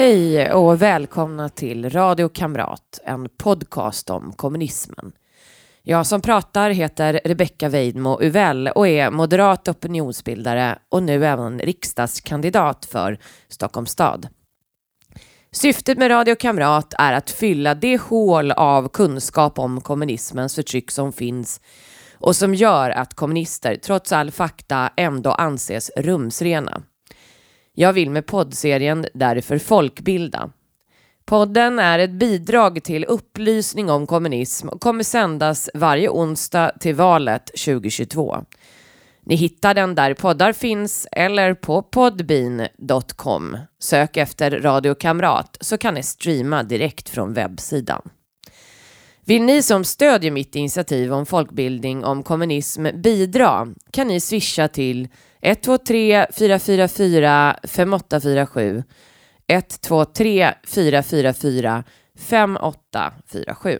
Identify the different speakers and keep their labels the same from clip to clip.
Speaker 1: Hej och välkomna till Radio Kamrat, en podcast om kommunismen. Jag som pratar heter Rebecka Weidmo Uvell och är moderat opinionsbildare och nu även riksdagskandidat för Stockholms stad. Syftet med Radio Kamrat är att fylla det hål av kunskap om kommunismens förtryck som finns och som gör att kommunister trots all fakta ändå anses rumsrena. Jag vill med poddserien därför folkbilda. Podden är ett bidrag till upplysning om kommunism och kommer sändas varje onsdag till valet 2022. Ni hittar den där poddar finns eller på podbean.com. Sök efter Radio Kamrat så kan ni streama direkt från webbsidan. Vill ni som stödjer mitt initiativ om folkbildning om kommunism bidra kan ni swisha till 123 444 5847 123 444 5847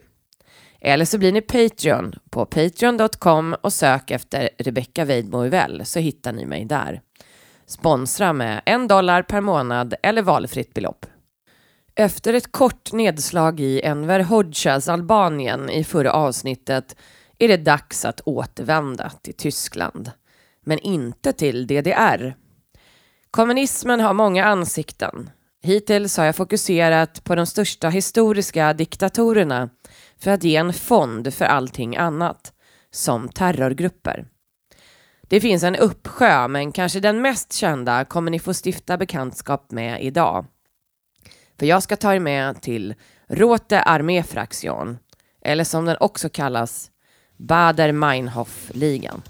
Speaker 1: eller så blir ni Patreon på patreon.com och sök efter Rebecca Weidmo så hittar ni mig där. Sponsra med en dollar per månad eller valfritt belopp. Efter ett kort nedslag i Enver Hoxhas Albanien i förra avsnittet är det dags att återvända till Tyskland. Men inte till DDR. Kommunismen har många ansikten. Hittills har jag fokuserat på de största historiska diktatorerna för att ge en fond för allting annat, som terrorgrupper. Det finns en uppsjö, men kanske den mest kända kommer ni få stifta bekantskap med idag. För jag ska ta er med till Rote Armeefraktion, eller som den också kallas, Bader-Meinhof-ligan.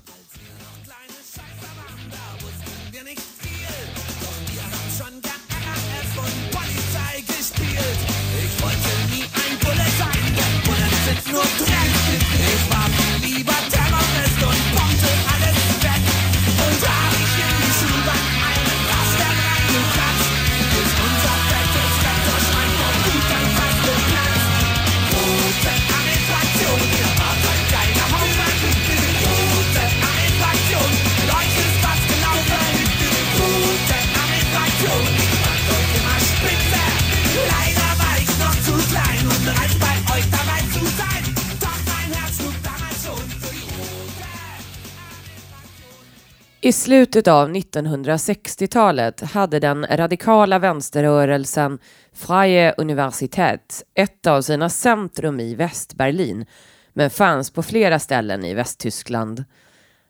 Speaker 1: I slutet av 1960-talet hade den radikala vänsterrörelsen Freie Universität ett av sina centrum i Västberlin, men fanns på flera ställen i Västtyskland.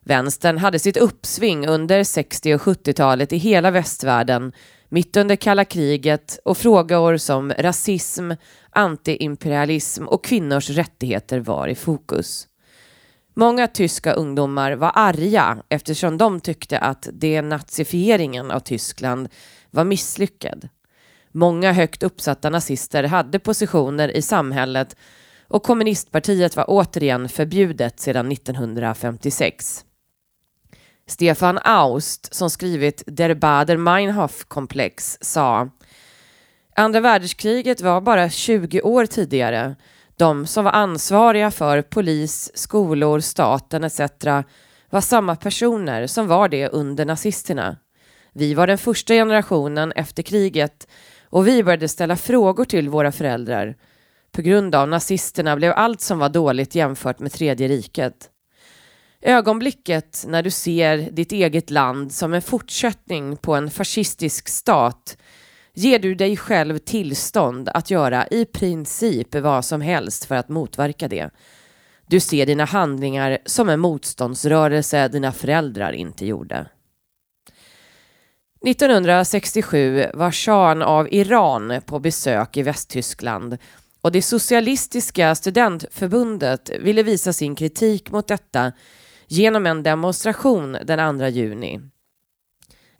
Speaker 1: Vänstern hade sitt uppsving under 60 och 70-talet i hela västvärlden, mitt under kalla kriget och frågor som rasism, antiimperialism och kvinnors rättigheter var i fokus. Många tyska ungdomar var arga eftersom de tyckte att denazifieringen av Tyskland var misslyckad. Många högt uppsatta nazister hade positioner i samhället och kommunistpartiet var återigen förbjudet sedan 1956. Stefan Aust, som skrivit Der Bader-Meinhof-komplex, sa Andra världskriget var bara 20 år tidigare de som var ansvariga för polis, skolor, staten etc. var samma personer som var det under nazisterna. Vi var den första generationen efter kriget och vi började ställa frågor till våra föräldrar. På grund av nazisterna blev allt som var dåligt jämfört med tredje riket. Ögonblicket när du ser ditt eget land som en fortsättning på en fascistisk stat ger du dig själv tillstånd att göra i princip vad som helst för att motverka det. Du ser dina handlingar som en motståndsrörelse dina föräldrar inte gjorde. 1967 var shahen av Iran på besök i Västtyskland och det socialistiska studentförbundet ville visa sin kritik mot detta genom en demonstration den 2 juni.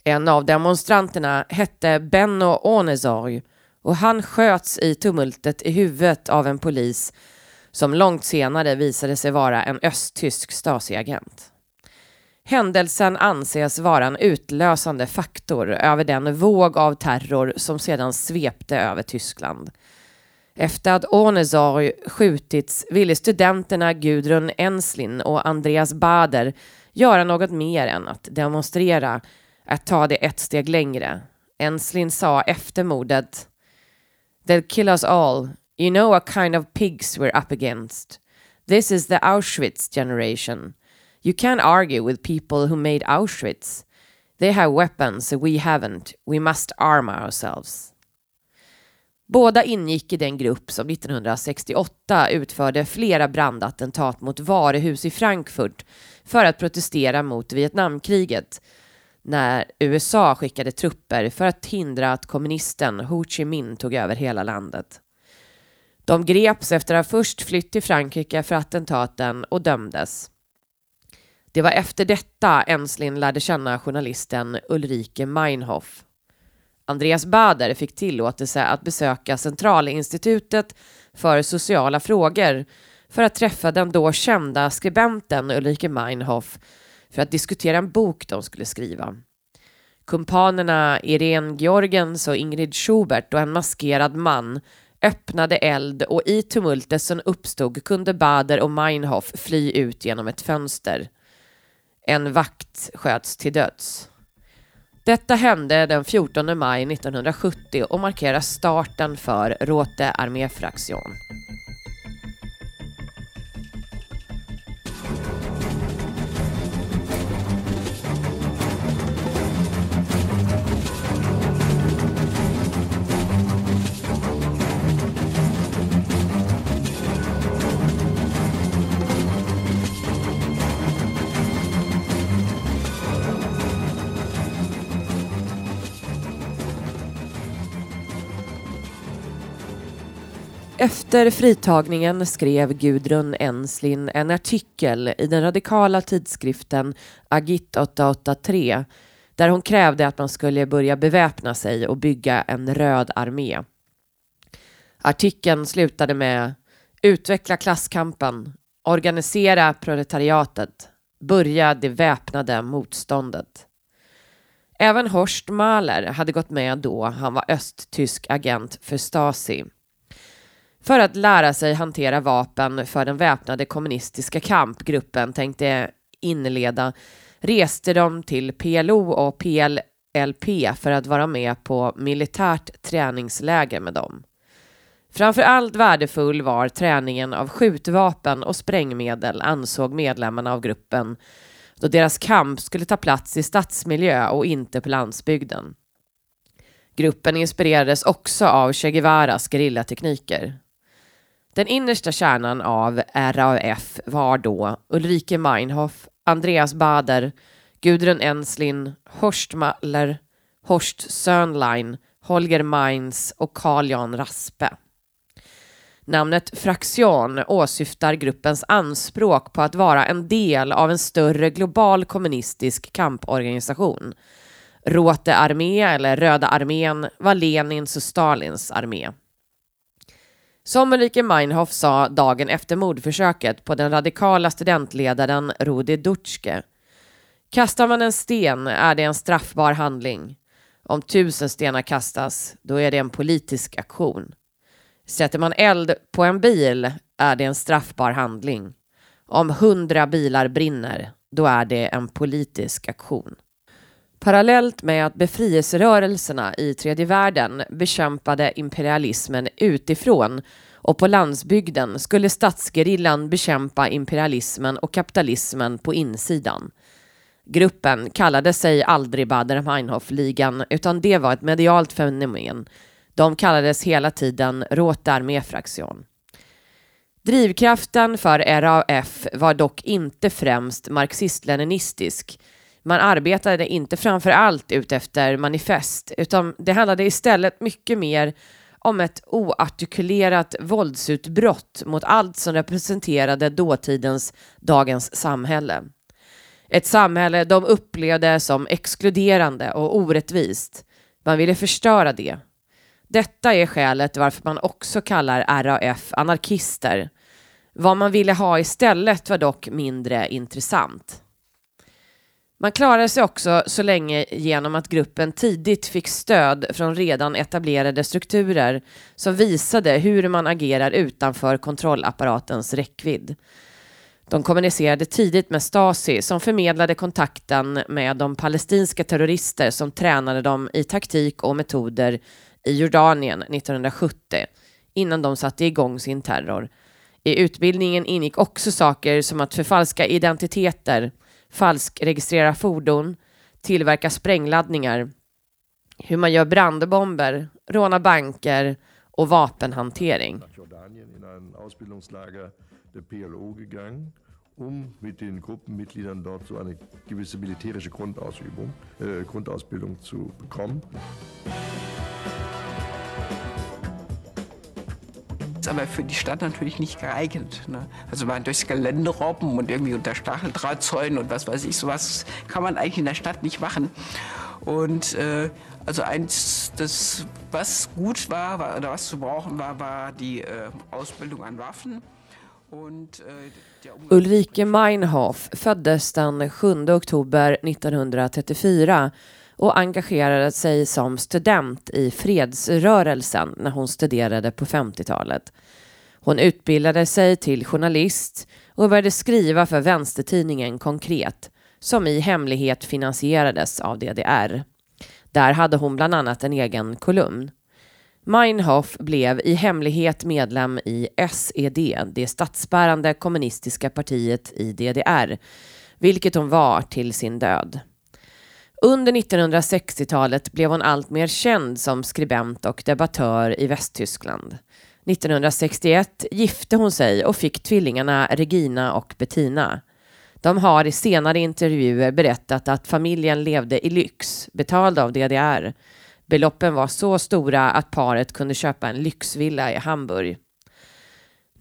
Speaker 1: En av demonstranterna hette Benno Onezorg och han sköts i tumultet i huvudet av en polis som långt senare visade sig vara en östtysk Stasi-agent. Händelsen anses vara en utlösande faktor över den våg av terror som sedan svepte över Tyskland. Efter att Onezorg skjutits ville studenterna Gudrun Enslin och Andreas Bader göra något mer än att demonstrera att ta det ett steg längre. Enslin sa efter mordet They'll kill us all. You know what kind of pigs we're up against. This is the Auschwitz generation. You can't argue with people who made Auschwitz. They have weapons we haven't. We must arm ourselves. Båda ingick i den grupp som 1968 utförde flera brandattentat mot varuhus i Frankfurt för att protestera mot Vietnamkriget när USA skickade trupper för att hindra att kommunisten Ho Chi Minh tog över hela landet. De greps efter att ha först flytt till Frankrike för attentaten och dömdes. Det var efter detta Enslin lärde känna journalisten Ulrike Meinhof. Andreas Bader fick tillåtelse att besöka Centralinstitutet för sociala frågor för att träffa den då kända skribenten Ulrike Meinhof för att diskutera en bok de skulle skriva. Kumpanerna Irene Georgens och Ingrid Schubert och en maskerad man öppnade eld och i tumultet som uppstod kunde Bader och Meinhof fly ut genom ett fönster. En vakt sköts till döds. Detta hände den 14 maj 1970 och markerar starten för Rote Arméfraktion. Efter fritagningen skrev Gudrun Enslin en artikel i den radikala tidskriften Agit 883 där hon krävde att man skulle börja beväpna sig och bygga en röd armé. Artikeln slutade med Utveckla klasskampen, organisera proletariatet, börja det väpnade motståndet. Även Horst Mahler hade gått med då han var östtysk agent för Stasi för att lära sig hantera vapen för den väpnade kommunistiska kampgruppen tänkte inleda reste de till PLO och PLLP för att vara med på militärt träningsläger med dem. Framför allt värdefull var träningen av skjutvapen och sprängmedel ansåg medlemmarna av gruppen då deras kamp skulle ta plats i stadsmiljö och inte på landsbygden. Gruppen inspirerades också av Che Guevaras gerillatekniker. Den innersta kärnan av RAF var då Ulrike Meinhof, Andreas Bader, Gudrun Enslin, Horst Mahler, Horst Sönlein, Holger Mainz och Carl Jan Raspe. Namnet Fraktion åsyftar gruppens anspråk på att vara en del av en större global kommunistisk kamporganisation. Rote armé, eller Röda armén, var Lenins och Stalins armé. Som Ulrike Meinhof sa dagen efter mordförsöket på den radikala studentledaren Rudi Dutschke. Kastar man en sten är det en straffbar handling. Om tusen stenar kastas, då är det en politisk aktion. Sätter man eld på en bil är det en straffbar handling. Om hundra bilar brinner, då är det en politisk aktion. Parallellt med att befrielserörelserna i tredje världen bekämpade imperialismen utifrån och på landsbygden skulle statsgerillan bekämpa imperialismen och kapitalismen på insidan. Gruppen kallade sig aldrig Baader-Meinhof-ligan utan det var ett medialt fenomen. De kallades hela tiden Rotarmé-fraktion. Drivkraften för RAF var dock inte främst marxist-leninistisk man arbetade inte framför allt utefter manifest, utan det handlade istället mycket mer om ett oartikulerat våldsutbrott mot allt som representerade dåtidens, dagens samhälle. Ett samhälle de upplevde som exkluderande och orättvist. Man ville förstöra det. Detta är skälet varför man också kallar RAF anarkister. Vad man ville ha istället var dock mindre intressant. Man klarade sig också så länge genom att gruppen tidigt fick stöd från redan etablerade strukturer som visade hur man agerar utanför kontrollapparatens räckvidd. De kommunicerade tidigt med Stasi som förmedlade kontakten med de palestinska terrorister som tränade dem i taktik och metoder i Jordanien 1970 innan de satte igång sin terror. I utbildningen ingick också saker som att förfalska identiteter, falskregistrera fordon, tillverka sprängladdningar, hur man gör brandbomber, råna banker och vapenhantering. um mit den Gruppenmitgliedern dort so eine gewisse militärische Grundausübung, äh, Grundausbildung zu bekommen.
Speaker 2: Aber für die Stadt natürlich nicht geeignet. Ne? Also man durchs Gelände robben und irgendwie unter Stacheldrahtzäunen und was weiß ich, sowas kann man eigentlich in der Stadt nicht machen. Und äh, also eins, das was gut war, war, oder was zu brauchen war, war die äh, Ausbildung an Waffen. Und,
Speaker 1: äh, Ulrike Meinhof föddes den 7 oktober 1934 och engagerade sig som student i fredsrörelsen när hon studerade på 50-talet. Hon utbildade sig till journalist och började skriva för vänstertidningen Konkret som i hemlighet finansierades av DDR. Där hade hon bland annat en egen kolumn. Meinhof blev i hemlighet medlem i SED, det statsbärande kommunistiska partiet i DDR, vilket hon var till sin död. Under 1960-talet blev hon allt mer känd som skribent och debattör i Västtyskland. 1961 gifte hon sig och fick tvillingarna Regina och Bettina. De har i senare intervjuer berättat att familjen levde i lyx, betald av DDR. Beloppen var så stora att paret kunde köpa en lyxvilla i Hamburg.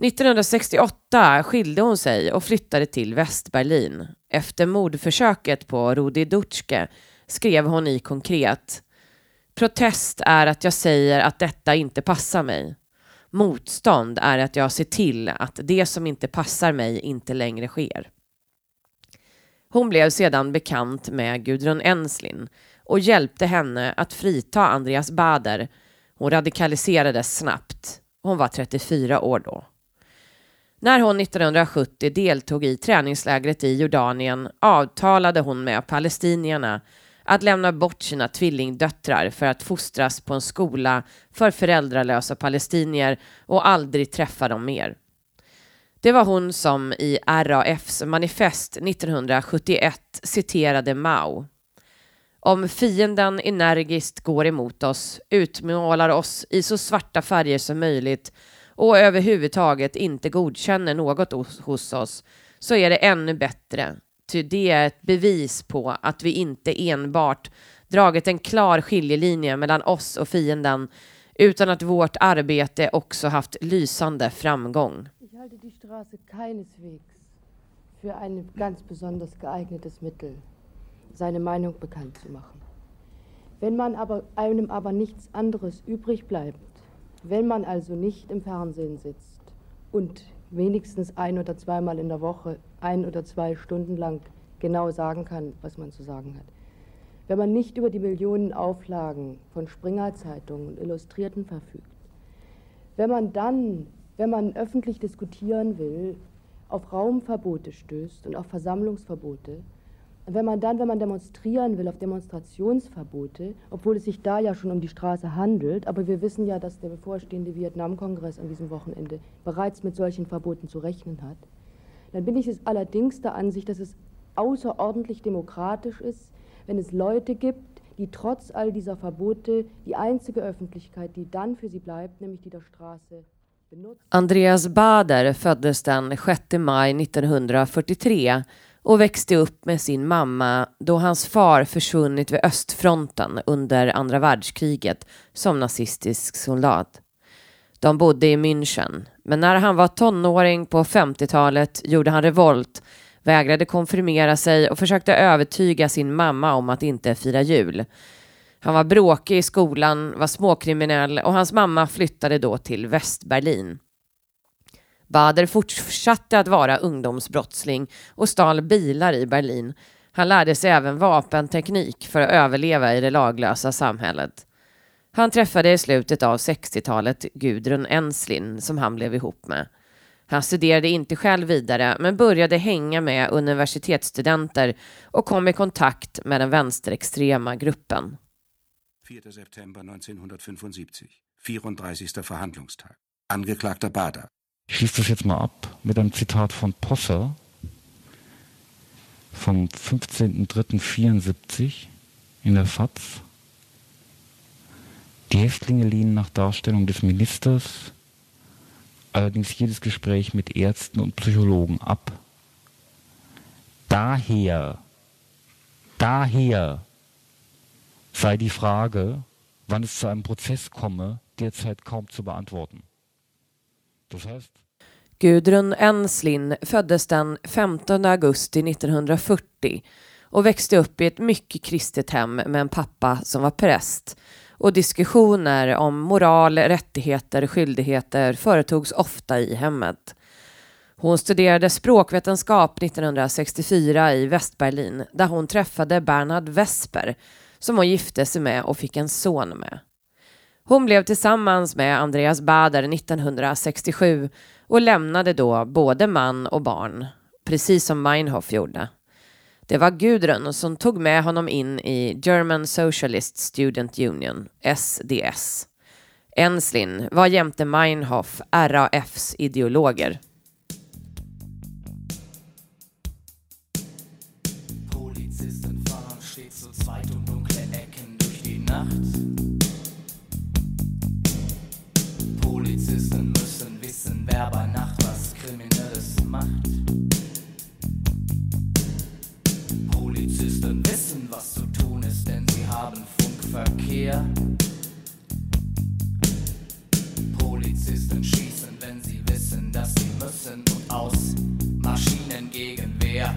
Speaker 1: 1968 skilde hon sig och flyttade till Västberlin. Efter mordförsöket på Rudi Dutschke skrev hon i konkret. Protest är att jag säger att detta inte passar mig. Motstånd är att jag ser till att det som inte passar mig inte längre sker. Hon blev sedan bekant med Gudrun Enslin och hjälpte henne att frita Andreas Bader. Hon radikaliserades snabbt. Hon var 34 år då. När hon 1970 deltog i träningslägret i Jordanien avtalade hon med palestinierna att lämna bort sina tvillingdöttrar för att fostras på en skola för föräldralösa palestinier och aldrig träffa dem mer. Det var hon som i RAFs manifest 1971 citerade Mao. Om fienden energiskt går emot oss, utmålar oss i så svarta färger som möjligt och överhuvudtaget inte godkänner något hos oss, så är det ännu bättre det är ett bevis på att vi inte enbart dragit en klar skiljelinje mellan oss och fienden utan att vårt arbete också haft lysande framgång.
Speaker 3: Jag halte die Straße keineswegs für ein ganz besonders geeignetes Mittel, seine Meinung bekannt zu machen. Wenn man aber einem aber nichts anderes übrig bleibt, wenn man also nicht im Fernsehen sitzt und wenigstens ein oder zweimal in der Woche ein oder zwei Stunden lang genau sagen kann, was man zu sagen hat. Wenn man nicht über die Millionen Auflagen von Springer-Zeitungen und Illustrierten verfügt, wenn man dann, wenn man öffentlich diskutieren will, auf Raumverbote stößt und auf Versammlungsverbote, und wenn man dann, wenn man demonstrieren will, auf Demonstrationsverbote, obwohl es sich da ja schon um die Straße handelt, aber wir wissen ja, dass der bevorstehende Vietnamkongress an diesem Wochenende bereits mit solchen Verboten zu rechnen hat, dann bin ich es allerdings der Ansicht, dass es außerordentlich demokratisch ist, wenn es Leute gibt, die trotz all dieser Verbote die einzige Öffentlichkeit, die dann für sie bleibt, nämlich die der Straße,
Speaker 1: Andreas Bader föddes den 6 maj 1943 och växte upp med sin mamma då hans far försvunnit vid östfronten under andra världskriget som nazistisk soldat. De bodde i München, men när han var tonåring på 50-talet gjorde han revolt, vägrade konfirmera sig och försökte övertyga sin mamma om att inte fira jul. Han var bråkig i skolan, var småkriminell och hans mamma flyttade då till Västberlin. Bader fortsatte att vara ungdomsbrottsling och stal bilar i Berlin. Han lärde sig även vapenteknik för att överleva i det laglösa samhället. Han träffade i slutet av 60-talet Gudrun Enslin som han blev ihop med. Han studerade inte själv vidare men började hänga med universitetsstudenter och kom i kontakt med den vänsterextrema gruppen.
Speaker 4: 4. September 1975. 34. Verhandlungstag. Angeklagter Bader.
Speaker 5: Ich schließe das jetzt mal ab mit einem Zitat von Posser vom 15.03.74 in der FAZ. Die Häftlinge lehnen nach Darstellung des Ministers allerdings jedes Gespräch mit Ärzten und Psychologen ab. Daher, daher sei die Frage, wann es zu einem Prozess komme, derzeit kaum zu beantworten. Das heißt,
Speaker 1: Gudrun Enslin föddes den 15 augusti 1940 och växte upp i ett mycket kristet hem med en pappa som var präst. Och diskussioner om moral, rättigheter, skyldigheter företogs ofta i hemmet. Hon studerade språkvetenskap 1964 i Västberlin där hon träffade Bernhard Vesper som hon gifte sig med och fick en son med. Hon blev tillsammans med Andreas Bader 1967 och lämnade då både man och barn, precis som Meinhof gjorde. Det var Gudrun som tog med honom in i German Socialist Student Union, SDS. Enslin var jämte Meinhof RAFs ideologer.
Speaker 6: Funkverkehr. Polizisten schießen, wenn sie wissen, dass sie müssen und aus Maschinen gegen Wehr.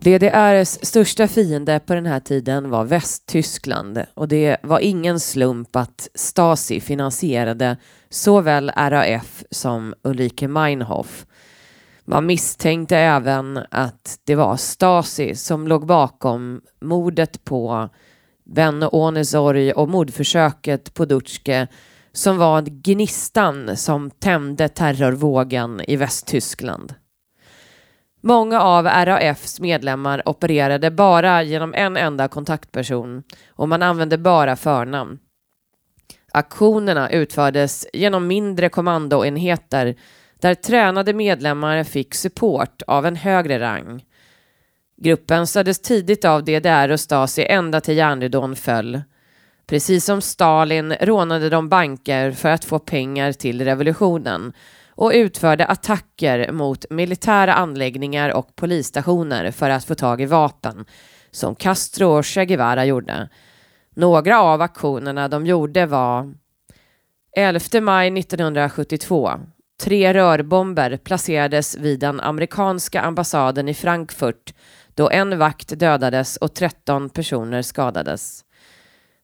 Speaker 1: DDRs största fiende på den här tiden var Västtyskland och det var ingen slump att Stasi finansierade såväl RAF som Ulrike Meinhof. Man misstänkte även att det var Stasi som låg bakom mordet på Benno Onesorg och mordförsöket på Dutschke som var gnistan som tände terrorvågen i Västtyskland. Många av RAFs medlemmar opererade bara genom en enda kontaktperson och man använde bara förnamn. Aktionerna utfördes genom mindre kommandoenheter där tränade medlemmar fick support av en högre rang. Gruppen stöddes tidigt av DDR och Stasi ända till järnridån föll. Precis som Stalin rånade de banker för att få pengar till revolutionen och utförde attacker mot militära anläggningar och polisstationer för att få tag i vapen, som Castro och Che Guevara gjorde. Några av aktionerna de gjorde var 11 maj 1972. Tre rörbomber placerades vid den amerikanska ambassaden i Frankfurt då en vakt dödades och 13 personer skadades.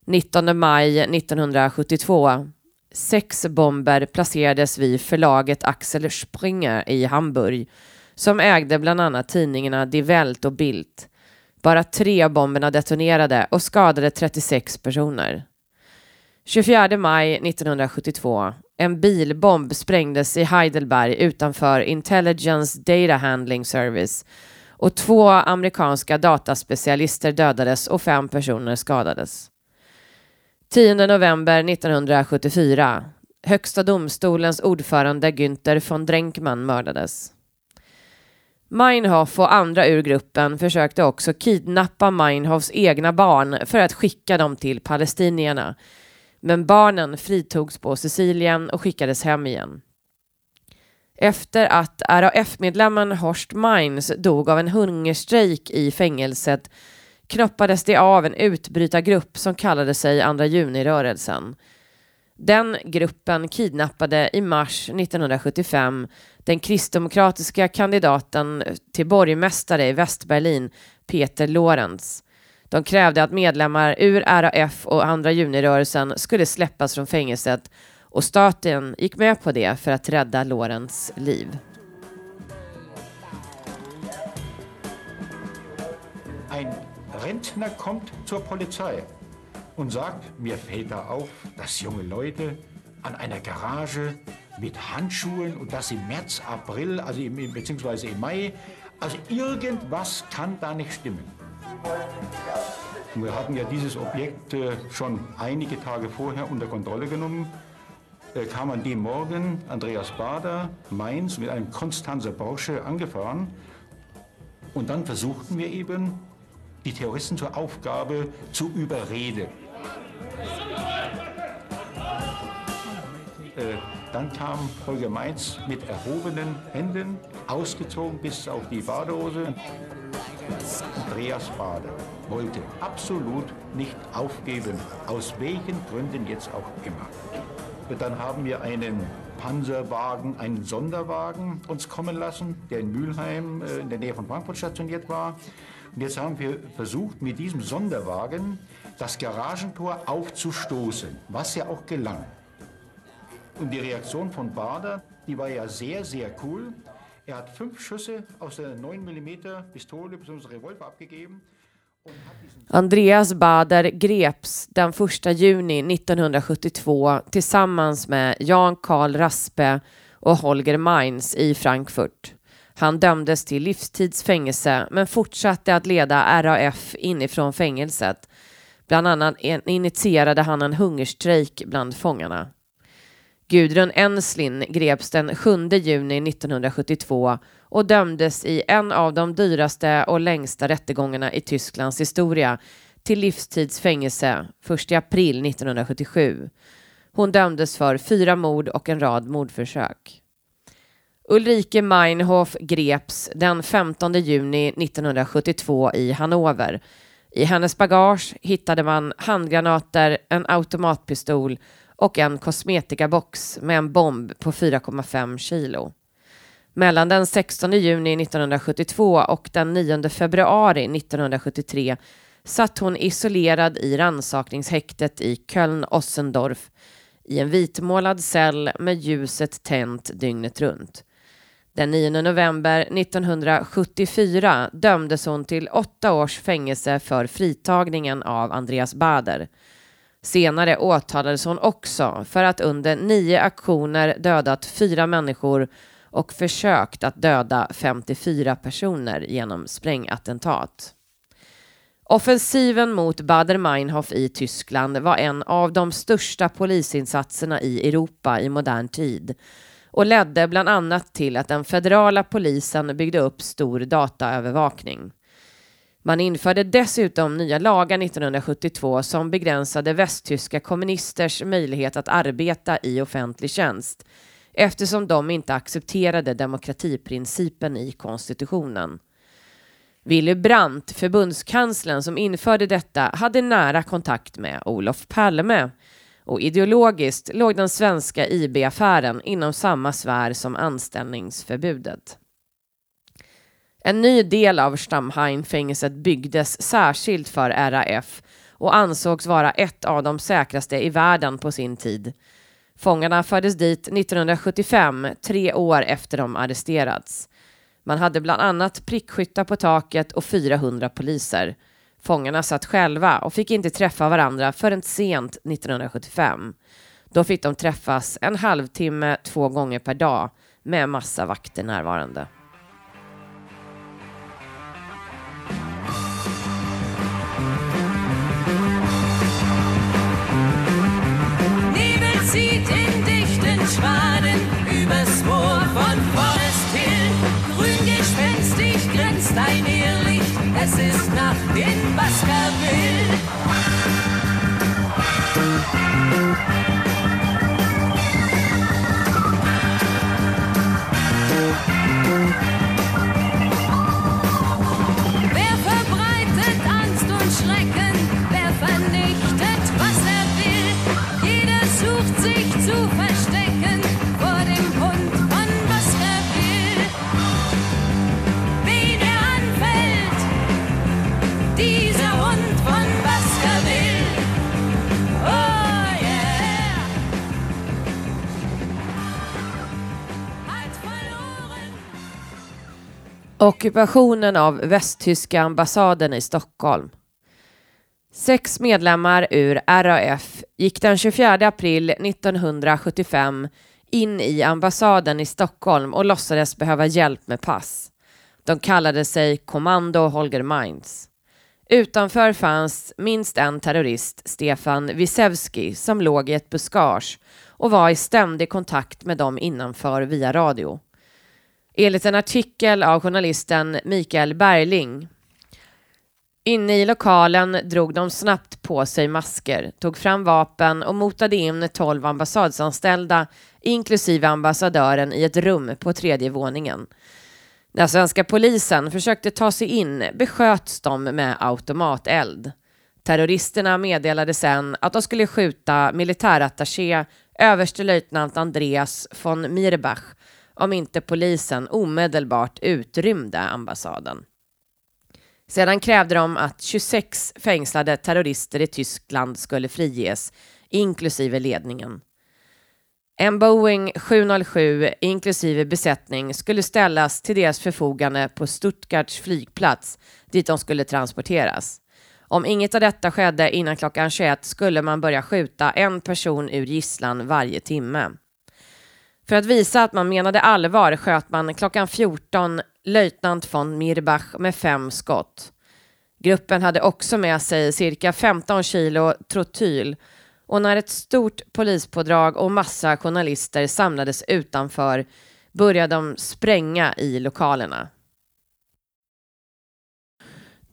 Speaker 1: 19 maj 1972 Sex bomber placerades vid förlaget Axel Springer i Hamburg som ägde bland annat tidningarna Die Welt och Bild. Bara tre av bomberna detonerade och skadade 36 personer. 24 maj 1972. En bilbomb sprängdes i Heidelberg utanför Intelligence Data Handling Service och två amerikanska dataspecialister dödades och fem personer skadades. 10 november 1974. Högsta domstolens ordförande Günther von Drenkman mördades. Meinhof och andra ur gruppen försökte också kidnappa Meinhofs egna barn för att skicka dem till palestinierna. Men barnen fritogs på Sicilien och skickades hem igen. Efter att RAF-medlemmen Horst Mines dog av en hungerstrejk i fängelset knoppades det av en utbrytargrupp som kallade sig Andra juni-rörelsen. Den gruppen kidnappade i mars 1975 den kristdemokratiska kandidaten till borgmästare i Västberlin, Peter Lorenz. De krävde att medlemmar ur RAF och Andra juni-rörelsen skulle släppas från fängelset och staten gick med på det för att rädda Lorenz liv.
Speaker 7: Ein Rentner kommt zur Polizei und sagt, mir fällt da auf, dass junge Leute an einer Garage mit Handschuhen und das im März, April, also im, beziehungsweise im Mai. Also irgendwas kann da nicht stimmen. Wir hatten ja dieses Objekt äh, schon einige Tage vorher unter Kontrolle genommen. Kam an dem Morgen Andreas Bader, Mainz, mit einem Konstanzer Porsche angefahren. Und dann versuchten wir eben, die Terroristen zur Aufgabe zu überreden. Äh, dann kam Holger Mainz mit erhobenen Händen, ausgezogen bis auf die Badehose. Andreas Bader wollte absolut nicht aufgeben, aus welchen Gründen jetzt auch immer. Dann haben wir einen Panzerwagen, einen Sonderwagen uns kommen lassen, der in Mülheim äh, in der Nähe von Frankfurt stationiert war. Und jetzt haben wir versucht, mit diesem Sonderwagen das Garagentor aufzustoßen, was ja auch gelang. Und die Reaktion von Bader, die war ja sehr, sehr cool. Er hat fünf Schüsse aus der 9 mm Pistole bzw. Revolver abgegeben.
Speaker 1: Andreas Bader greps den 1 juni 1972 tillsammans med Jan Karl Raspe och Holger Mainz i Frankfurt. Han dömdes till livstidsfängelse men fortsatte att leda RAF inifrån fängelset. Bland annat initierade han en hungerstrejk bland fångarna. Gudrun Enslin greps den 7 juni 1972 och dömdes i en av de dyraste och längsta rättegångarna i Tysklands historia till livstidsfängelse 1 april 1977. Hon dömdes för fyra mord och en rad mordförsök. Ulrike Meinhof greps den 15 juni 1972 i Hannover. I hennes bagage hittade man handgranater, en automatpistol och en kosmetikabox med en bomb på 4,5 kilo. Mellan den 16 juni 1972 och den 9 februari 1973 satt hon isolerad i rannsakningshäktet i Köln-Ossendorf i en vitmålad cell med ljuset tänt dygnet runt. Den 9 november 1974 dömdes hon till åtta års fängelse för fritagningen av Andreas Bader. Senare åtalades hon också för att under nio aktioner dödat fyra människor och försökt att döda 54 personer genom sprängattentat. Offensiven mot Baader-Meinhof i Tyskland var en av de största polisinsatserna i Europa i modern tid och ledde bland annat till att den federala polisen byggde upp stor dataövervakning. Man införde dessutom nya lagar 1972 som begränsade västtyska kommunisters möjlighet att arbeta i offentlig tjänst eftersom de inte accepterade demokratiprincipen i konstitutionen. Willy Brandt, förbundskanslern som införde detta, hade nära kontakt med Olof Palme och ideologiskt låg den svenska IB-affären inom samma sfär som anställningsförbudet. En ny del av Stammheim-fängelset byggdes särskilt för RAF och ansågs vara ett av de säkraste i världen på sin tid. Fångarna fördes dit 1975, tre år efter de arresterats. Man hade bland annat prickskyttar på taket och 400 poliser. Fångarna satt själva och fick inte träffa varandra förrän sent 1975. Då fick de träffas en halvtimme två gånger per dag med massa vakter närvarande.
Speaker 8: Übers Moor von Forest Hill. Grün gespenstig grenzt ein Irrlicht, es ist Nacht in Baskerville.
Speaker 1: Ockupationen av västtyska ambassaden i Stockholm. Sex medlemmar ur RAF gick den 24 april 1975 in i ambassaden i Stockholm och låtsades behöva hjälp med pass. De kallade sig Kommando Holger Mainz. Utanför fanns minst en terrorist, Stefan Wisewski, som låg i ett buskage och var i ständig kontakt med dem innanför via radio. Enligt en artikel av journalisten Mikael Berling Inne i lokalen drog de snabbt på sig masker, tog fram vapen och motade in tolv ambassadsanställda, inklusive ambassadören, i ett rum på tredje våningen. När svenska polisen försökte ta sig in besköts de med automateld. Terroristerna meddelade sen att de skulle skjuta militärattaché överstelöjtnant Andreas von Mirbach om inte polisen omedelbart utrymde ambassaden. Sedan krävde de att 26 fängslade terrorister i Tyskland skulle friges, inklusive ledningen. En Boeing 707 inklusive besättning skulle ställas till deras förfogande på Stuttgarts flygplats dit de skulle transporteras. Om inget av detta skedde innan klockan 21 skulle man börja skjuta en person ur gisslan varje timme. För att visa att man menade allvar sköt man klockan 14 löjtnant von Mirbach med fem skott. Gruppen hade också med sig cirka 15 kilo trotyl och när ett stort polispådrag och massa journalister samlades utanför började de spränga i lokalerna.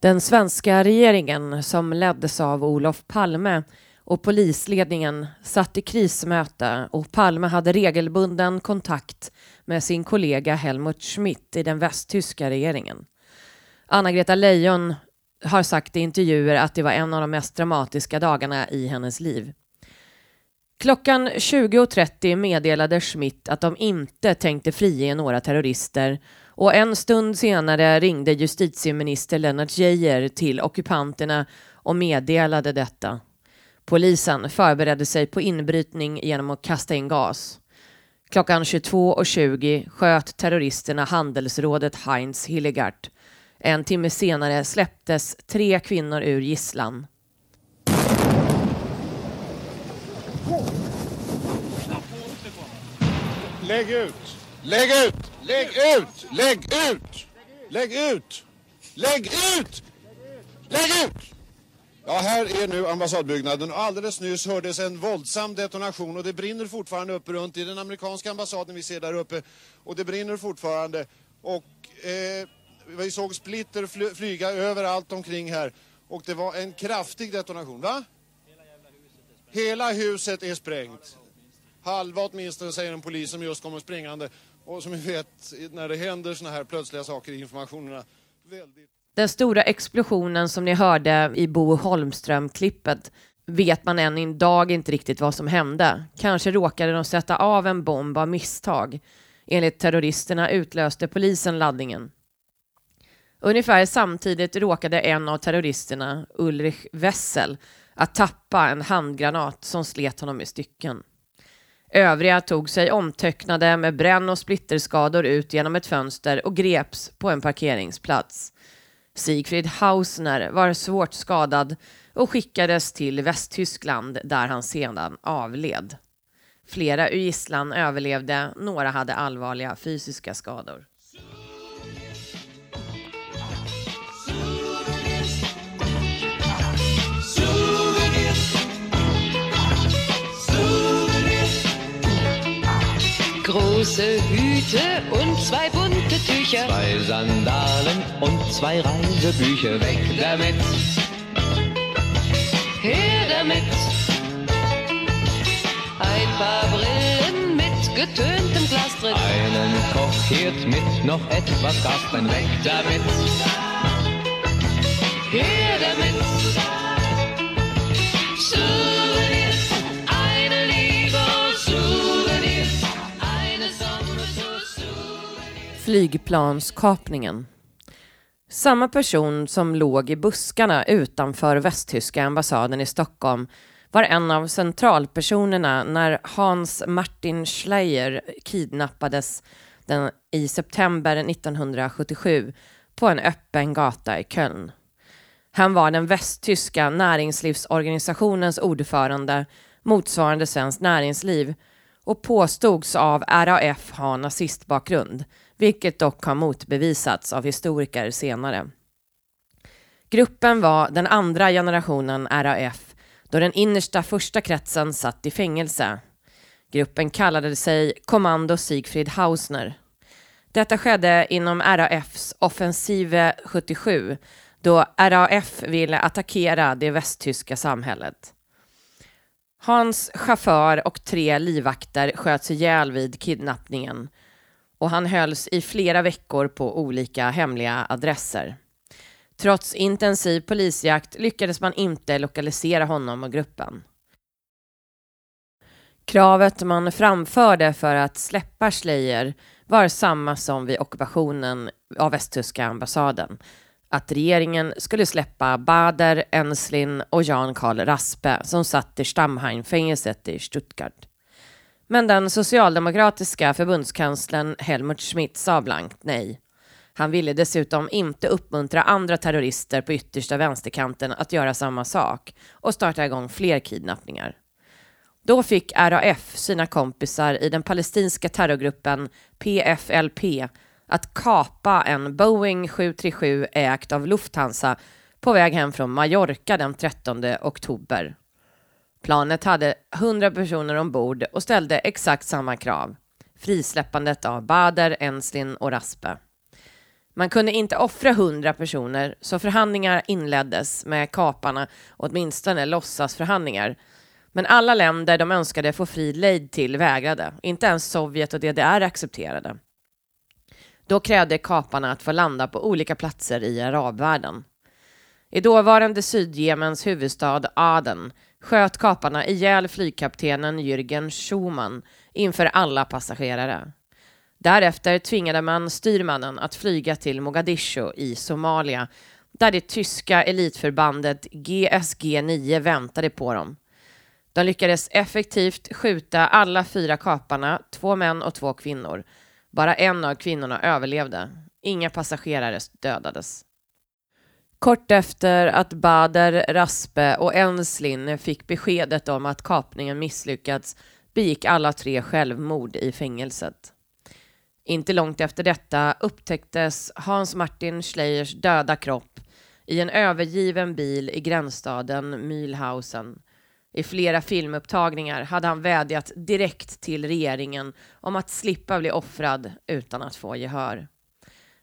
Speaker 1: Den svenska regeringen som leddes av Olof Palme och polisledningen satt i krismöte och Palme hade regelbunden kontakt med sin kollega Helmut Schmidt i den västtyska regeringen. Anna-Greta Leijon har sagt i intervjuer att det var en av de mest dramatiska dagarna i hennes liv. Klockan 20.30 meddelade Schmidt att de inte tänkte frige några terrorister och en stund senare ringde justitieminister Lennart Geijer till ockupanterna och meddelade detta. Polisen förberedde sig på inbrytning genom att kasta in gas. Klockan 22.20 sköt terroristerna handelsrådet Heinz Hildegard. En timme senare släpptes tre kvinnor ur gisslan.
Speaker 9: Lägg ut! Lägg ut! Lägg ut! Lägg ut! Lägg ut! Lägg ut! Lägg ut! Lägg ut! Ja, här är nu ambassadbyggnaden alldeles nyss hördes en våldsam detonation och det brinner fortfarande uppe runt i den amerikanska ambassaden vi ser där uppe och det brinner fortfarande och eh, vi såg splitter fly flyga överallt omkring här och det var en kraftig detonation, va? Hela huset är sprängt. Halva åtminstone säger en polis som just kommer springande och som vi vet när det händer såna här plötsliga saker i informationerna väldigt
Speaker 1: den stora explosionen som ni hörde i Bo Holmström-klippet vet man än idag inte riktigt vad som hände. Kanske råkade de sätta av en bomb av misstag. Enligt terroristerna utlöste polisen laddningen. Ungefär samtidigt råkade en av terroristerna, Ulrich Wessel, att tappa en handgranat som slet honom i stycken. Övriga tog sig omtöcknade med bränn och splitterskador ut genom ett fönster och greps på en parkeringsplats. Siegfried Hausner var svårt skadad och skickades till Västtyskland där han sedan avled. Flera ur gisslan överlevde, några hade allvarliga fysiska skador.
Speaker 10: Große Hüte und zwei bunte Tücher.
Speaker 6: Zwei Sandalen und zwei Reisebücher. Weg damit,
Speaker 10: Her damit. Ein paar Brillen mit getöntem Glasdrin.
Speaker 6: einen Kochherd mit noch etwas Gas. Weg damit,
Speaker 10: Her damit.
Speaker 1: Flygplanskapningen. Samma person som låg i buskarna utanför västtyska ambassaden i Stockholm var en av centralpersonerna när Hans Martin Schleyer kidnappades den, i september 1977 på en öppen gata i Köln. Han var den västtyska näringslivsorganisationens ordförande motsvarande Svenskt Näringsliv och påstods av RAF ha nazistbakgrund, vilket dock har motbevisats av historiker senare. Gruppen var den andra generationen RAF då den innersta första kretsen satt i fängelse. Gruppen kallade sig Kommando Siegfried Hausner. Detta skedde inom RAFs offensive 77 då RAF ville attackera det västtyska samhället. Hans chaufför och tre livvakter sköts ihjäl vid kidnappningen och han hölls i flera veckor på olika hemliga adresser. Trots intensiv polisjakt lyckades man inte lokalisera honom och gruppen. Kravet man framförde för att släppa Schleyer var samma som vid ockupationen av västtyska ambassaden. Att regeringen skulle släppa Bader, Enslin och Jan Karl Raspe som satt i Stammheim-fängelset i Stuttgart. Men den socialdemokratiska förbundskanslern Helmut Schmidt sa blankt nej. Han ville dessutom inte uppmuntra andra terrorister på yttersta vänsterkanten att göra samma sak och starta igång fler kidnappningar. Då fick RAF sina kompisar i den palestinska terrorgruppen PFLP att kapa en Boeing 737 ägt av Lufthansa på väg hem från Mallorca den 13 oktober. Planet hade 100 personer ombord och ställde exakt samma krav. Frisläppandet av Bader, Enslin och Raspe. Man kunde inte offra 100 personer, så förhandlingar inleddes med kaparna, åtminstone låtsasförhandlingar. Men alla länder de önskade få fri lejd till vägrade. Inte ens Sovjet och DDR accepterade. Då krävde kaparna att få landa på olika platser i arabvärlden. I dåvarande Sydjemens huvudstad Aden sköt kaparna ihjäl flygkaptenen Jürgen Schumann inför alla passagerare. Därefter tvingade man styrmannen att flyga till Mogadishu i Somalia där det tyska elitförbandet GSG 9 väntade på dem. De lyckades effektivt skjuta alla fyra kaparna, två män och två kvinnor. Bara en av kvinnorna överlevde. Inga passagerare dödades. Kort efter att Bader, Raspe och Enslin fick beskedet om att kapningen misslyckats begick alla tre självmord i fängelset. Inte långt efter detta upptäcktes Hans Martin Schleiers döda kropp i en övergiven bil i gränsstaden Mühlhausen. I flera filmupptagningar hade han vädjat direkt till regeringen om att slippa bli offrad utan att få gehör.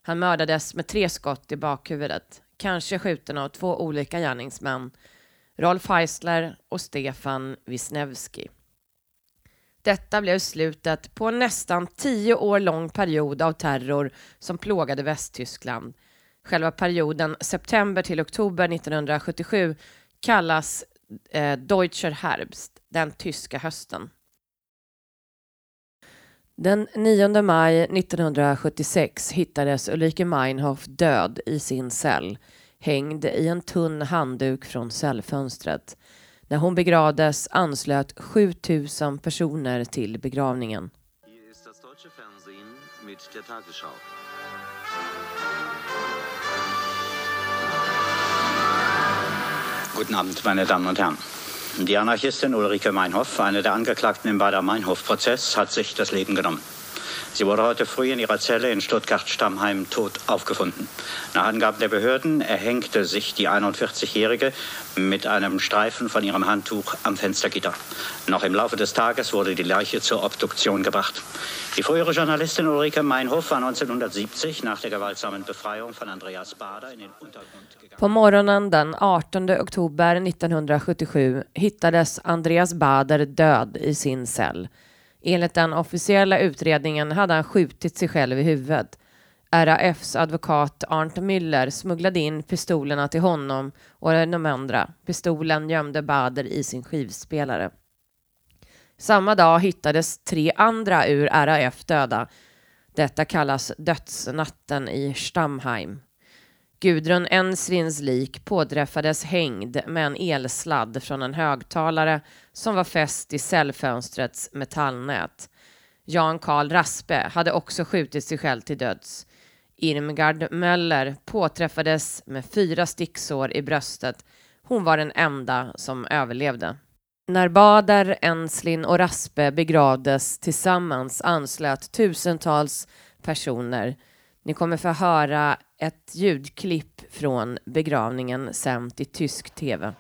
Speaker 1: Han mördades med tre skott i bakhuvudet, kanske skjuten av två olika gärningsmän, Rolf Heisler och Stefan Wisniewski. Detta blev slutet på en nästan tio år lång period av terror som plågade Västtyskland. Själva perioden september till oktober 1977 kallas eh, Deutscher Herbst, den tyska hösten. Den 9 maj 1976 hittades Ulrike Meinhof död i sin cell, hängd i en tunn handduk från cellfönstret. När hon begravdes anslöt 7000 personer till begravningen.
Speaker 11: Guten Abend, meine Damen und Herren. Die Anarchistin Ulrike Meinhoff, eine der Angeklagten im Bader-Meinhof-Prozess, hat sich das Leben genommen. Sie wurde heute früh in ihrer Zelle in Stuttgart-Stammheim tot aufgefunden. Nach Angaben der Behörden erhängte sich die 41-Jährige mit einem Streifen von ihrem Handtuch am Fenstergitter. Noch im Laufe des Tages wurde die Leiche zur Obduktion gebracht. Die frühere Journalistin Ulrike Meinhof war 1970 nach der gewaltsamen Befreiung von Andreas Bader in den Untergrund gegangen.
Speaker 1: På morgonen den 18 oktober 1977 hittades Andreas Bader död i sin cell. Enligt den officiella utredningen hade han skjutit sig själv i huvudet. RAFs advokat Arndt Müller smugglade in pistolerna till honom och de andra. Pistolen gömde Bader i sin skivspelare. Samma dag hittades tre andra ur RAF döda. Detta kallas dödsnatten i Stammheim. Gudrun Ensrins lik påträffades hängd med en elsladd från en högtalare som var fäst i cellfönstrets metallnät. Jan Karl Raspe hade också skjutit sig själv till döds. Irmgard Möller påträffades med fyra sticksår i bröstet. Hon var den enda som överlevde. När Bader, Enslin och Raspe begravdes tillsammans anslöt tusentals personer. Ni kommer få höra ett ljudklipp från begravningen sänt i tysk tv.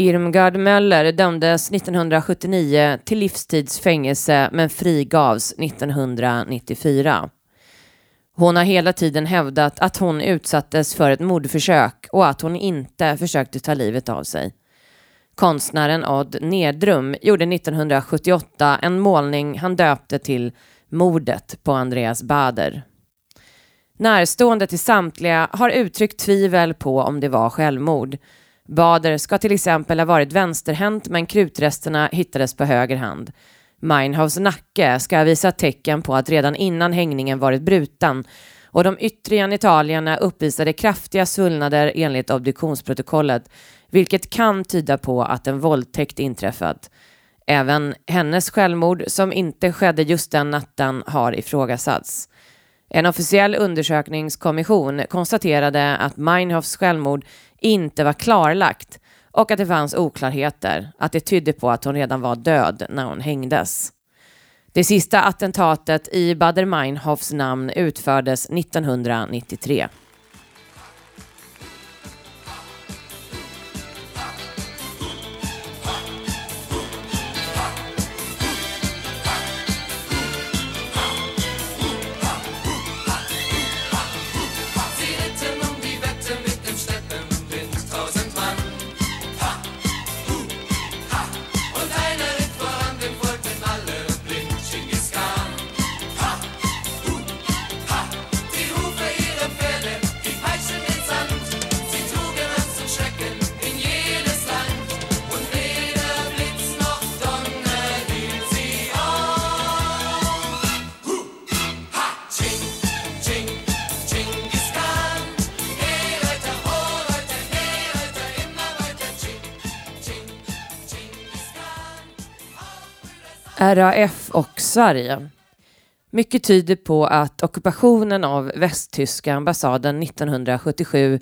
Speaker 1: Irmgard Möller dömdes 1979 till livstidsfängelse men frigavs 1994. Hon har hela tiden hävdat att hon utsattes för ett mordförsök och att hon inte försökte ta livet av sig. Konstnären Odd Nedrum gjorde 1978 en målning han döpte till Mordet på Andreas Bader. Närstående till samtliga har uttryckt tvivel på om det var självmord Bader ska till exempel ha varit vänsterhänt men krutresterna hittades på höger hand. Meinhofs nacke ska ha visat tecken på att redan innan hängningen varit bruten och de yttre genitalierna uppvisade kraftiga svullnader enligt obduktionsprotokollet vilket kan tyda på att en våldtäkt inträffat. Även hennes självmord, som inte skedde just den natten, har ifrågasatts. En officiell undersökningskommission konstaterade att Meinhofs självmord inte var klarlagt och att det fanns oklarheter, att det tydde på att hon redan var död när hon hängdes. Det sista attentatet i Bader Meinhofs namn utfördes 1993. RAF och Sverige. Mycket tyder på att ockupationen av västtyska ambassaden 1977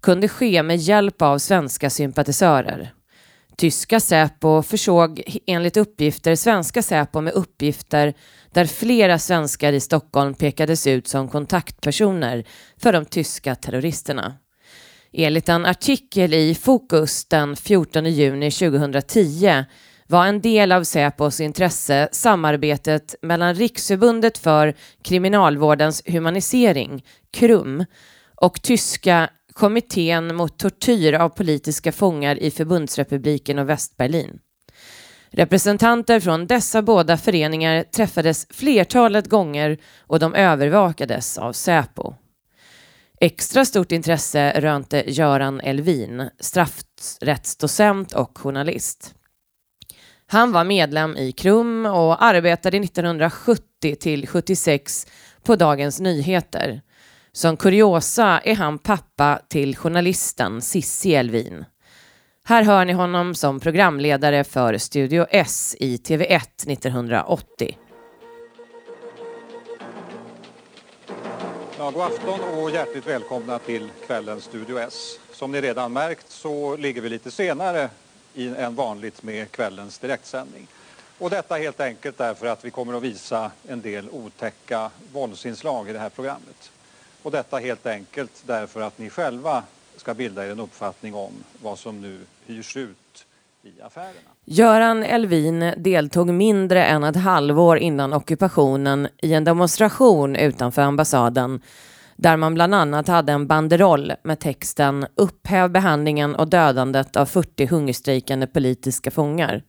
Speaker 1: kunde ske med hjälp av svenska sympatisörer. Tyska Säpo försåg enligt uppgifter svenska Säpo med uppgifter där flera svenskar i Stockholm pekades ut som kontaktpersoner för de tyska terroristerna. Enligt en artikel i Fokus den 14 juni 2010 var en del av Säpos intresse samarbetet mellan Riksförbundet för kriminalvårdens humanisering, KRUM, och tyska kommittén mot tortyr av politiska fångar i Förbundsrepubliken och Västberlin. Representanter från dessa båda föreningar träffades flertalet gånger och de övervakades av Säpo. Extra stort intresse rönte Göran Elvin, straffrättsdocent och journalist. Han var medlem i KRUM och arbetade 1970 till 76 på Dagens Nyheter. Som kuriosa är han pappa till journalisten Cissi Elvin. Här hör ni honom som programledare för Studio S i TV1 1980.
Speaker 12: Ja, god afton och hjärtligt välkomna till kvällens Studio S. Som ni redan märkt så ligger vi lite senare än vanligt med kvällens direktsändning. Och detta helt enkelt därför att vi kommer att visa en del otäcka våldsinslag i det här programmet. Och detta helt enkelt därför att ni själva ska bilda er en uppfattning om vad som nu hyrs ut i affärerna.
Speaker 1: Göran Elvin deltog mindre än ett halvår innan ockupationen i en demonstration utanför ambassaden där man bland annat hade en banderoll med texten Upphäv behandlingen och dödandet av 40 hungerstrejkande politiska fångar.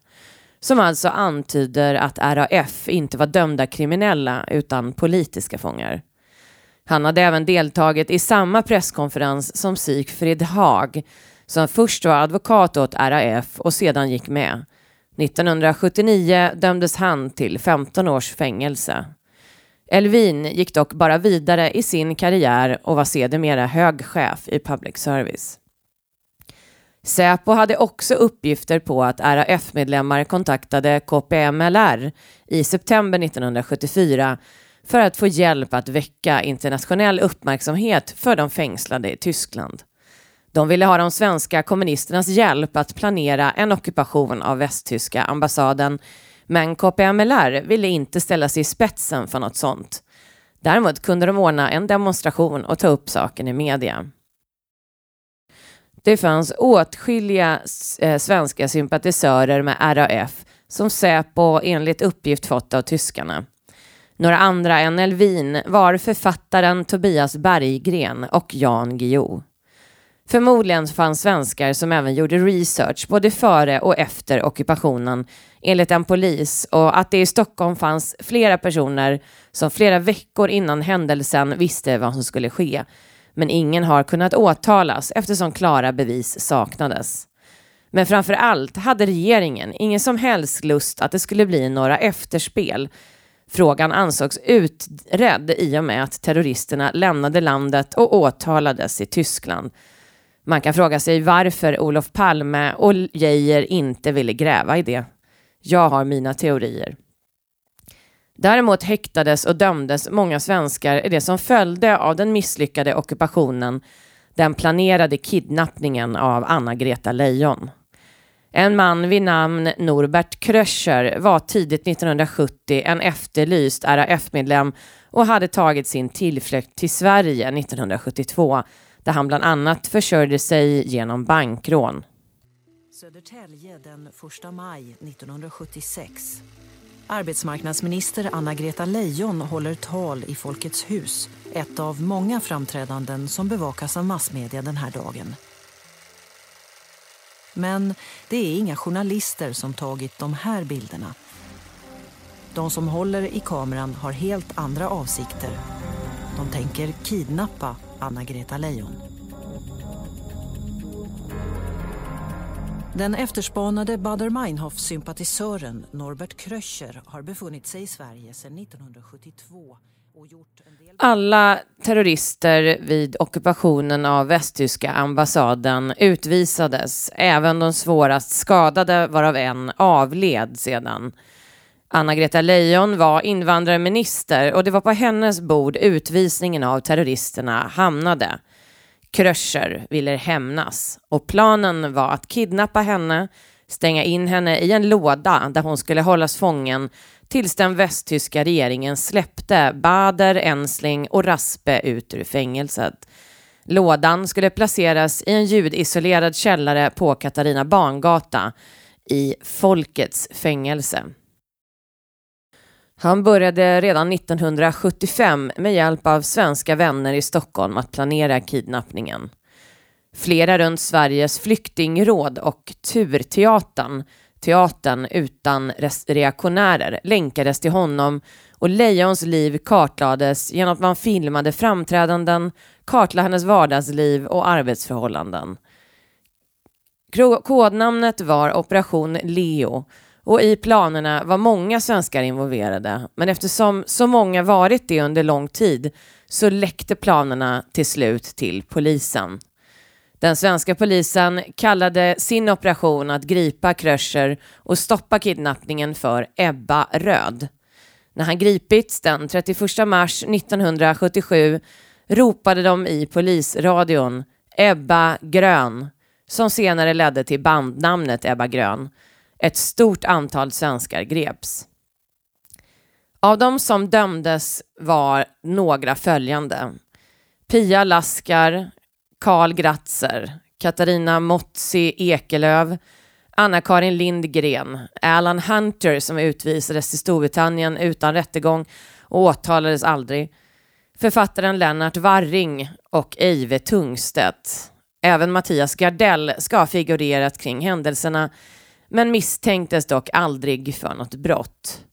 Speaker 1: Som alltså antyder att RAF inte var dömda kriminella utan politiska fångar. Han hade även deltagit i samma presskonferens som Sigfrid Haag som först var advokat åt RAF och sedan gick med. 1979 dömdes han till 15 års fängelse. Elvin gick dock bara vidare i sin karriär och var sedermera hög chef i public service. Säpo hade också uppgifter på att RAF-medlemmar kontaktade KPMLR i september 1974 för att få hjälp att väcka internationell uppmärksamhet för de fängslade i Tyskland. De ville ha de svenska kommunisternas hjälp att planera en ockupation av västtyska ambassaden men KPMLR ville inte ställa sig i spetsen för något sånt. Däremot kunde de ordna en demonstration och ta upp saken i media. Det fanns åtskilliga eh, svenska sympatisörer med RAF som Säpo enligt uppgift fått av tyskarna. Några andra än Elvin var författaren Tobias Berggren och Jan Guillou. Förmodligen fanns svenskar som även gjorde research både före och efter ockupationen enligt en polis och att det i Stockholm fanns flera personer som flera veckor innan händelsen visste vad som skulle ske. Men ingen har kunnat åtalas eftersom klara bevis saknades. Men framför allt hade regeringen ingen som helst lust att det skulle bli några efterspel. Frågan ansågs utredd i och med att terroristerna lämnade landet och åtalades i Tyskland. Man kan fråga sig varför Olof Palme och Geijer inte ville gräva i det. Jag har mina teorier. Däremot häktades och dömdes många svenskar i det som följde av den misslyckade ockupationen, den planerade kidnappningen av Anna-Greta Leijon. En man vid namn Norbert Kröcher var tidigt 1970 en efterlyst RAF-medlem och hade tagit sin tillflykt till Sverige 1972 där han bland annat försörjde sig genom bankrån.
Speaker 13: Södertälje den 1 maj 1976. Arbetsmarknadsminister Anna-Greta Leijon håller tal i Folkets hus. Ett av många framträdanden som bevakas av massmedia den här dagen. Men det är inga journalister som tagit de här bilderna. De som håller i kameran har helt andra avsikter. De tänker kidnappa Anna-Greta Leijon. Den efterspanade Baader-Meinhof-sympatisören Norbert Kröcher har befunnit sig i Sverige sedan 1972 och gjort en del...
Speaker 1: Alla terrorister vid ockupationen av västtyska ambassaden utvisades, även de svårast skadade varav en avled sedan. Anna-Greta Leijon var invandrarminister och det var på hennes bord utvisningen av terroristerna hamnade. Kröcher ville hämnas och planen var att kidnappa henne, stänga in henne i en låda där hon skulle hållas fången tills den västtyska regeringen släppte Bader, Ensling och Raspe ut ur fängelset. Lådan skulle placeras i en ljudisolerad källare på Katarina Bangata i Folkets fängelse. Han började redan 1975 med hjälp av svenska vänner i Stockholm att planera kidnappningen. Flera runt Sveriges flyktingråd och Turteatern, teatern utan reaktionärer, länkades till honom och Lejons liv kartlades genom att man filmade framträdanden, kartlade hennes vardagsliv och arbetsförhållanden. Kodnamnet var Operation Leo och i planerna var många svenskar involverade. Men eftersom så många varit det under lång tid så läckte planerna till slut till polisen. Den svenska polisen kallade sin operation att gripa Kröcher och stoppa kidnappningen för Ebba Röd. När han gripits den 31 mars 1977 ropade de i polisradion Ebba Grön som senare ledde till bandnamnet Ebba Grön ett stort antal svenskar greps. Av de som dömdes var några följande. Pia Laskar, Karl Gratzer, Katarina Motsi Ekelöv, Anna-Karin Lindgren, Alan Hunter som utvisades till Storbritannien utan rättegång och åtalades aldrig, författaren Lennart Warring och Eive Tungstedt. Även Mattias Gardell ska ha figurerat kring händelserna men misstänktes dock aldrig för något brott.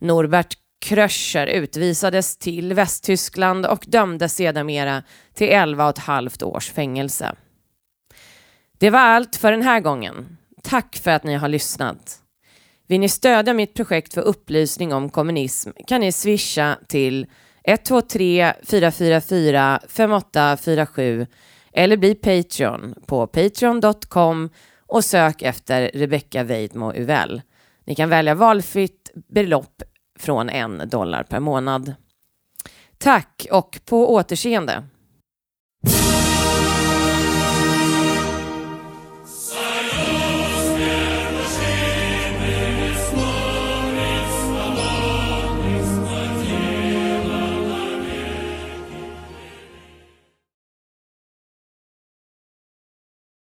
Speaker 1: Norbert Kröscher utvisades till Västtyskland och dömdes sedermera till 11 och ett halvt års fängelse. Det var allt för den här gången. Tack för att ni har lyssnat. Vill ni stödja mitt projekt för upplysning om kommunism kan ni swisha till 123 444 5847 eller bli Patreon på patreon.com och sök efter Rebecca Weidmo Uvell. Ni kan välja valfritt belopp från en dollar per månad. Tack och på återseende.